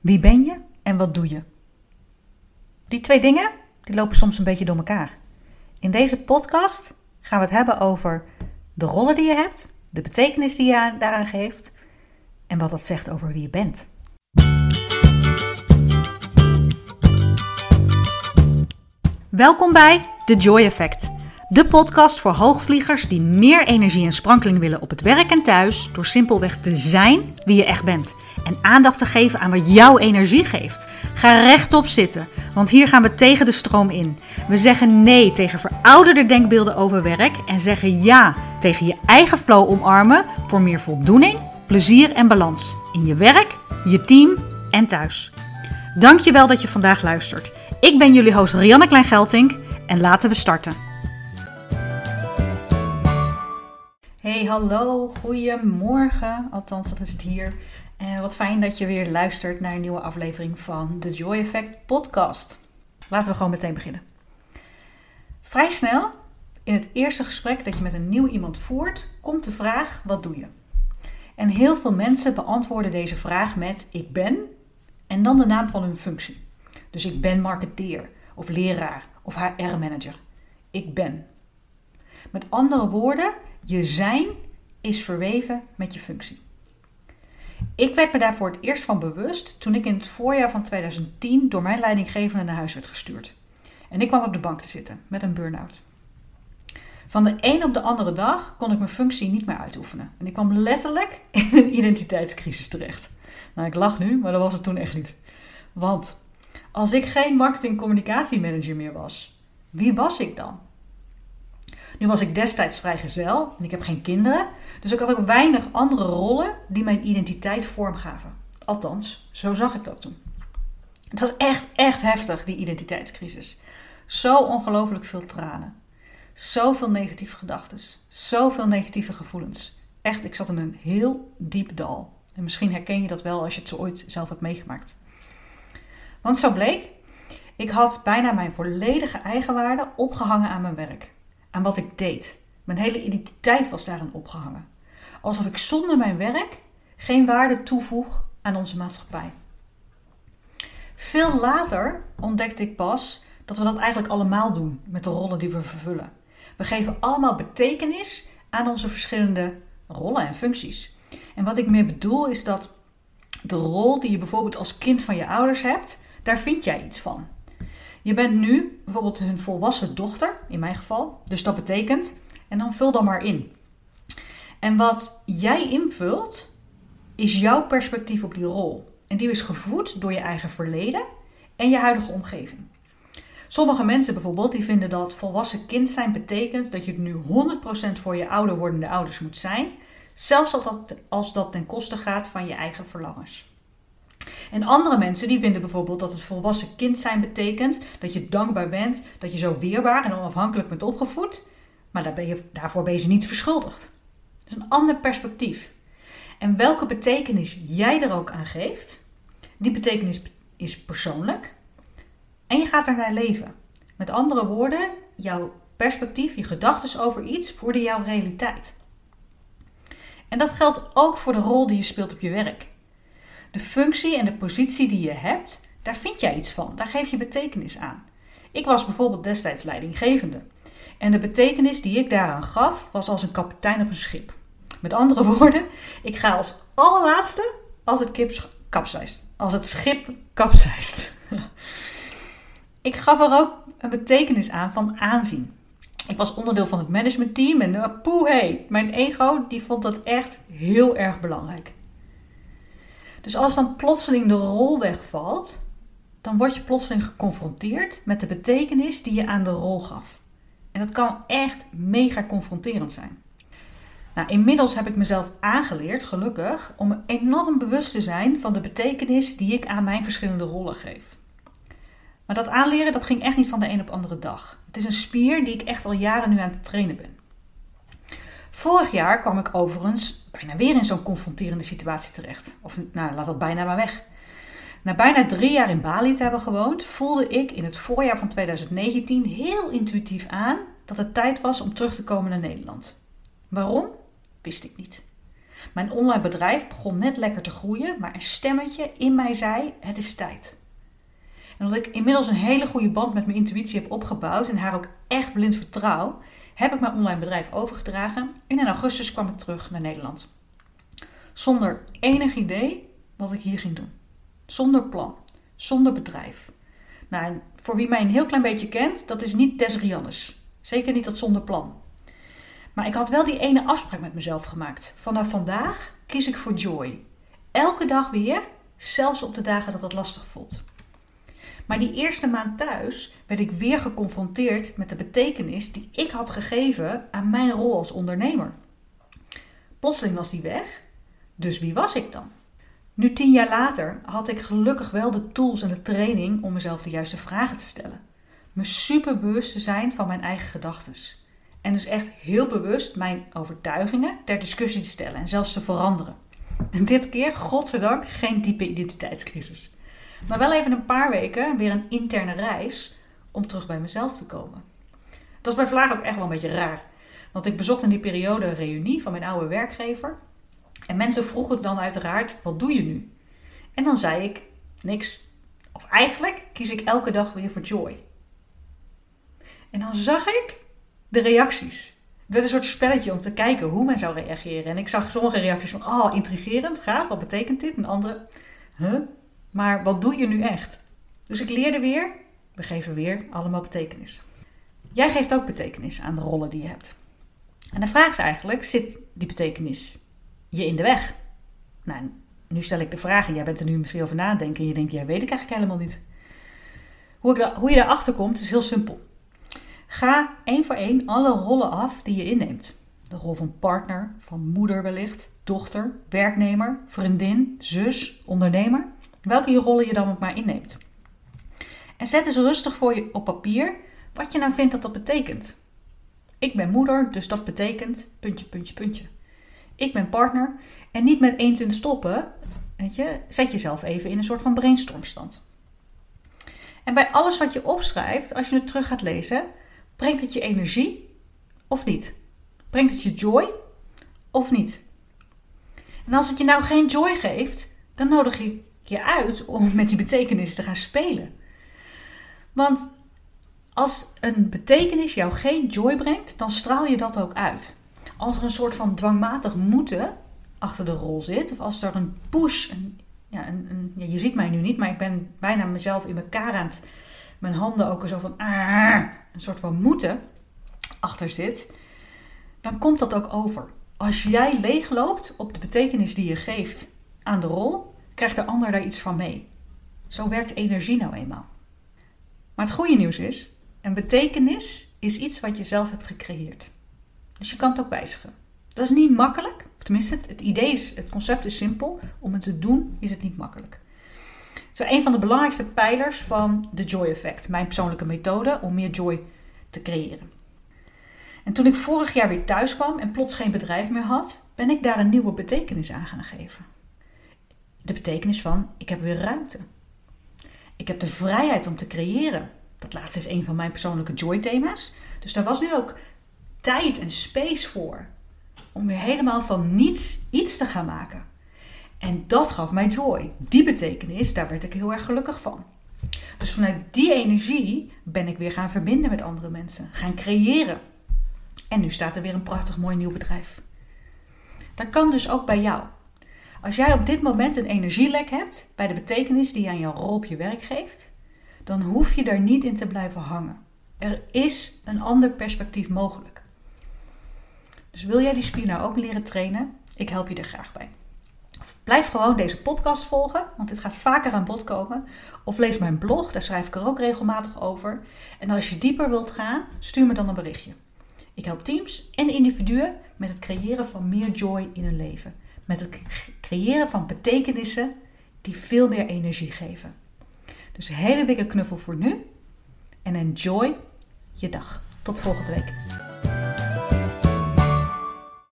Wie ben je en wat doe je? Die twee dingen die lopen soms een beetje door elkaar. In deze podcast gaan we het hebben over de rollen die je hebt, de betekenis die je daaraan geeft en wat dat zegt over wie je bent. Welkom bij The Joy Effect. De podcast voor hoogvliegers die meer energie en sprankeling willen op het werk en thuis door simpelweg te zijn wie je echt bent en aandacht te geven aan wat jouw energie geeft. Ga rechtop zitten, want hier gaan we tegen de stroom in. We zeggen nee tegen verouderde denkbeelden over werk en zeggen ja tegen je eigen flow omarmen voor meer voldoening, plezier en balans in je werk, je team en thuis. Dankjewel dat je vandaag luistert. Ik ben jullie host Rianne Kleingeltink en laten we starten. Hey, hallo, goedemorgen. Althans, dat is het hier. En wat fijn dat je weer luistert naar een nieuwe aflevering van de Joy Effect podcast. Laten we gewoon meteen beginnen. Vrij snel, in het eerste gesprek dat je met een nieuw iemand voert, komt de vraag: wat doe je? En heel veel mensen beantwoorden deze vraag met ik ben en dan de naam van hun functie. Dus ik ben marketeer of leraar of HR-manager. Ik ben. Met andere woorden, je zijn is verweven met je functie. Ik werd me daar voor het eerst van bewust toen ik in het voorjaar van 2010 door mijn leidinggevende naar huis werd gestuurd. En ik kwam op de bank te zitten met een burn-out. Van de een op de andere dag kon ik mijn functie niet meer uitoefenen. En ik kwam letterlijk in een identiteitscrisis terecht. Nou, ik lach nu, maar dat was het toen echt niet. Want als ik geen marketing-communicatiemanager meer was, wie was ik dan? Nu was ik destijds vrijgezel en ik heb geen kinderen. Dus ik had ook weinig andere rollen die mijn identiteit vormgaven. Althans, zo zag ik dat toen. Het was echt, echt heftig, die identiteitscrisis. Zo ongelooflijk veel tranen. Zoveel negatieve gedachten. Zoveel negatieve gevoelens. Echt, ik zat in een heel diep dal. En misschien herken je dat wel als je het zo ooit zelf hebt meegemaakt. Want zo bleek, ik had bijna mijn volledige eigenwaarde opgehangen aan mijn werk aan wat ik deed. Mijn hele identiteit was daarin opgehangen. Alsof ik zonder mijn werk geen waarde toevoeg aan onze maatschappij. Veel later ontdekte ik pas dat we dat eigenlijk allemaal doen met de rollen die we vervullen. We geven allemaal betekenis aan onze verschillende rollen en functies. En wat ik meer bedoel is dat de rol die je bijvoorbeeld als kind van je ouders hebt, daar vind jij iets van. Je bent nu bijvoorbeeld hun volwassen dochter, in mijn geval. Dus dat betekent, en dan vul dan maar in. En wat jij invult, is jouw perspectief op die rol. En die is gevoed door je eigen verleden en je huidige omgeving. Sommige mensen bijvoorbeeld, die vinden dat volwassen kind zijn betekent dat je nu 100% voor je ouder wordende ouders moet zijn. Zelfs als dat, als dat ten koste gaat van je eigen verlangens. En andere mensen die vinden bijvoorbeeld dat het volwassen kind zijn betekent dat je dankbaar bent, dat je zo weerbaar en onafhankelijk bent opgevoed, maar daar ben je, daarvoor ben je niets verschuldigd. Dat is een ander perspectief. En welke betekenis jij er ook aan geeft, die betekenis is persoonlijk en je gaat er naar leven. Met andere woorden, jouw perspectief, je gedachten over iets worden jouw realiteit. En dat geldt ook voor de rol die je speelt op je werk. De functie en de positie die je hebt, daar vind jij iets van. Daar geef je betekenis aan. Ik was bijvoorbeeld destijds leidinggevende. En de betekenis die ik daaraan gaf, was als een kapitein op een schip. Met andere woorden, ik ga als allerlaatste als het kip kapseist. Als het schip kapseist. ik gaf er ook een betekenis aan van aanzien. Ik was onderdeel van het managementteam en hey, mijn ego die vond dat echt heel erg belangrijk. Dus als dan plotseling de rol wegvalt, dan word je plotseling geconfronteerd met de betekenis die je aan de rol gaf. En dat kan echt mega confronterend zijn. Nou, inmiddels heb ik mezelf aangeleerd, gelukkig, om enorm bewust te zijn van de betekenis die ik aan mijn verschillende rollen geef. Maar dat aanleren, dat ging echt niet van de een op de andere dag. Het is een spier die ik echt al jaren nu aan het trainen ben. Vorig jaar kwam ik overigens bijna weer in zo'n confronterende situatie terecht. Of nou, laat dat bijna maar weg. Na bijna drie jaar in Bali te hebben gewoond, voelde ik in het voorjaar van 2019 heel intuïtief aan dat het tijd was om terug te komen naar Nederland. Waarom? Wist ik niet. Mijn online bedrijf begon net lekker te groeien, maar een stemmetje in mij zei: het is tijd. En omdat ik inmiddels een hele goede band met mijn intuïtie heb opgebouwd en haar ook echt blind vertrouw, heb ik mijn online bedrijf overgedragen en in augustus kwam ik terug naar Nederland. Zonder enig idee wat ik hier ging doen. Zonder plan, zonder bedrijf. Nou, voor wie mij een heel klein beetje kent, dat is niet Des Zeker niet dat zonder plan. Maar ik had wel die ene afspraak met mezelf gemaakt. Vanaf vandaag kies ik voor joy. Elke dag weer, zelfs op de dagen dat het lastig voelt. Maar die eerste maand thuis werd ik weer geconfronteerd met de betekenis die ik had gegeven aan mijn rol als ondernemer. Plotseling was die weg, dus wie was ik dan? Nu tien jaar later had ik gelukkig wel de tools en de training om mezelf de juiste vragen te stellen. Me super bewust te zijn van mijn eigen gedachten. En dus echt heel bewust mijn overtuigingen ter discussie te stellen en zelfs te veranderen. En dit keer, godzijdank, geen diepe identiteitscrisis. Maar wel even een paar weken weer een interne reis om terug bij mezelf te komen. Dat was bij Vlaag ook echt wel een beetje raar. Want ik bezocht in die periode een reunie van mijn oude werkgever. En mensen vroegen dan uiteraard, wat doe je nu? En dan zei ik, niks. Of eigenlijk kies ik elke dag weer voor joy. En dan zag ik de reacties. Het werd een soort spelletje om te kijken hoe men zou reageren. En ik zag sommige reacties van, oh, intrigerend, gaaf, wat betekent dit? En andere, huh? Maar wat doe je nu echt? Dus ik leerde weer, we geven weer allemaal betekenis. Jij geeft ook betekenis aan de rollen die je hebt. En de vraag is eigenlijk, zit die betekenis je in de weg? Nou, nu stel ik de vraag en jij bent er nu misschien over nadenken en je denkt, ja, weet ik eigenlijk helemaal niet. Hoe, ik hoe je daarachter komt is heel simpel. Ga één voor één alle rollen af die je inneemt. De rol van partner, van moeder wellicht, dochter, werknemer, vriendin, zus, ondernemer. Welke rollen je dan ook maar inneemt. En zet eens rustig voor je op papier wat je nou vindt dat dat betekent. Ik ben moeder, dus dat betekent puntje, puntje, puntje. Ik ben partner en niet met één zin stoppen. Weet je, zet jezelf even in een soort van brainstormstand. En bij alles wat je opschrijft, als je het terug gaat lezen, brengt het je energie of niet? Brengt het je joy of niet? En als het je nou geen joy geeft, dan nodig je je uit om met die betekenis te gaan spelen. Want als een betekenis jou geen joy brengt, dan straal je dat ook uit. Als er een soort van dwangmatig moeten achter de rol zit, of als er een push, een, ja, een, een, ja, je ziet mij nu niet, maar ik ben bijna mezelf in elkaar aan het, mijn handen ook zo van, ah, een soort van moeten achter zit, dan komt dat ook over. Als jij leegloopt op de betekenis die je geeft aan de rol, krijgt de ander daar iets van mee. Zo werkt energie nou eenmaal. Maar het goede nieuws is, een betekenis is iets wat je zelf hebt gecreëerd. Dus je kan het ook wijzigen. Dat is niet makkelijk, tenminste het, idee is, het concept is simpel. Om het te doen is het niet makkelijk. Het een van de belangrijkste pijlers van de Joy Effect, mijn persoonlijke methode om meer joy te creëren. En toen ik vorig jaar weer thuis kwam en plots geen bedrijf meer had, ben ik daar een nieuwe betekenis aan gaan geven de betekenis van ik heb weer ruimte. Ik heb de vrijheid om te creëren. Dat laatste is een van mijn persoonlijke joy-thema's. Dus daar was nu ook tijd en space voor. Om weer helemaal van niets iets te gaan maken. En dat gaf mij joy. Die betekenis, daar werd ik heel erg gelukkig van. Dus vanuit die energie ben ik weer gaan verbinden met andere mensen. Gaan creëren. En nu staat er weer een prachtig mooi nieuw bedrijf. Dat kan dus ook bij jou. Als jij op dit moment een energielek hebt bij de betekenis die je aan jouw rol op je werk geeft, dan hoef je daar niet in te blijven hangen. Er is een ander perspectief mogelijk. Dus wil jij die spier nou ook leren trainen? Ik help je er graag bij. Blijf gewoon deze podcast volgen, want dit gaat vaker aan bod komen. Of lees mijn blog, daar schrijf ik er ook regelmatig over. En als je dieper wilt gaan, stuur me dan een berichtje. Ik help teams en individuen met het creëren van meer joy in hun leven met het creëren van betekenissen die veel meer energie geven. Dus een hele dikke knuffel voor nu en enjoy je dag. Tot volgende week.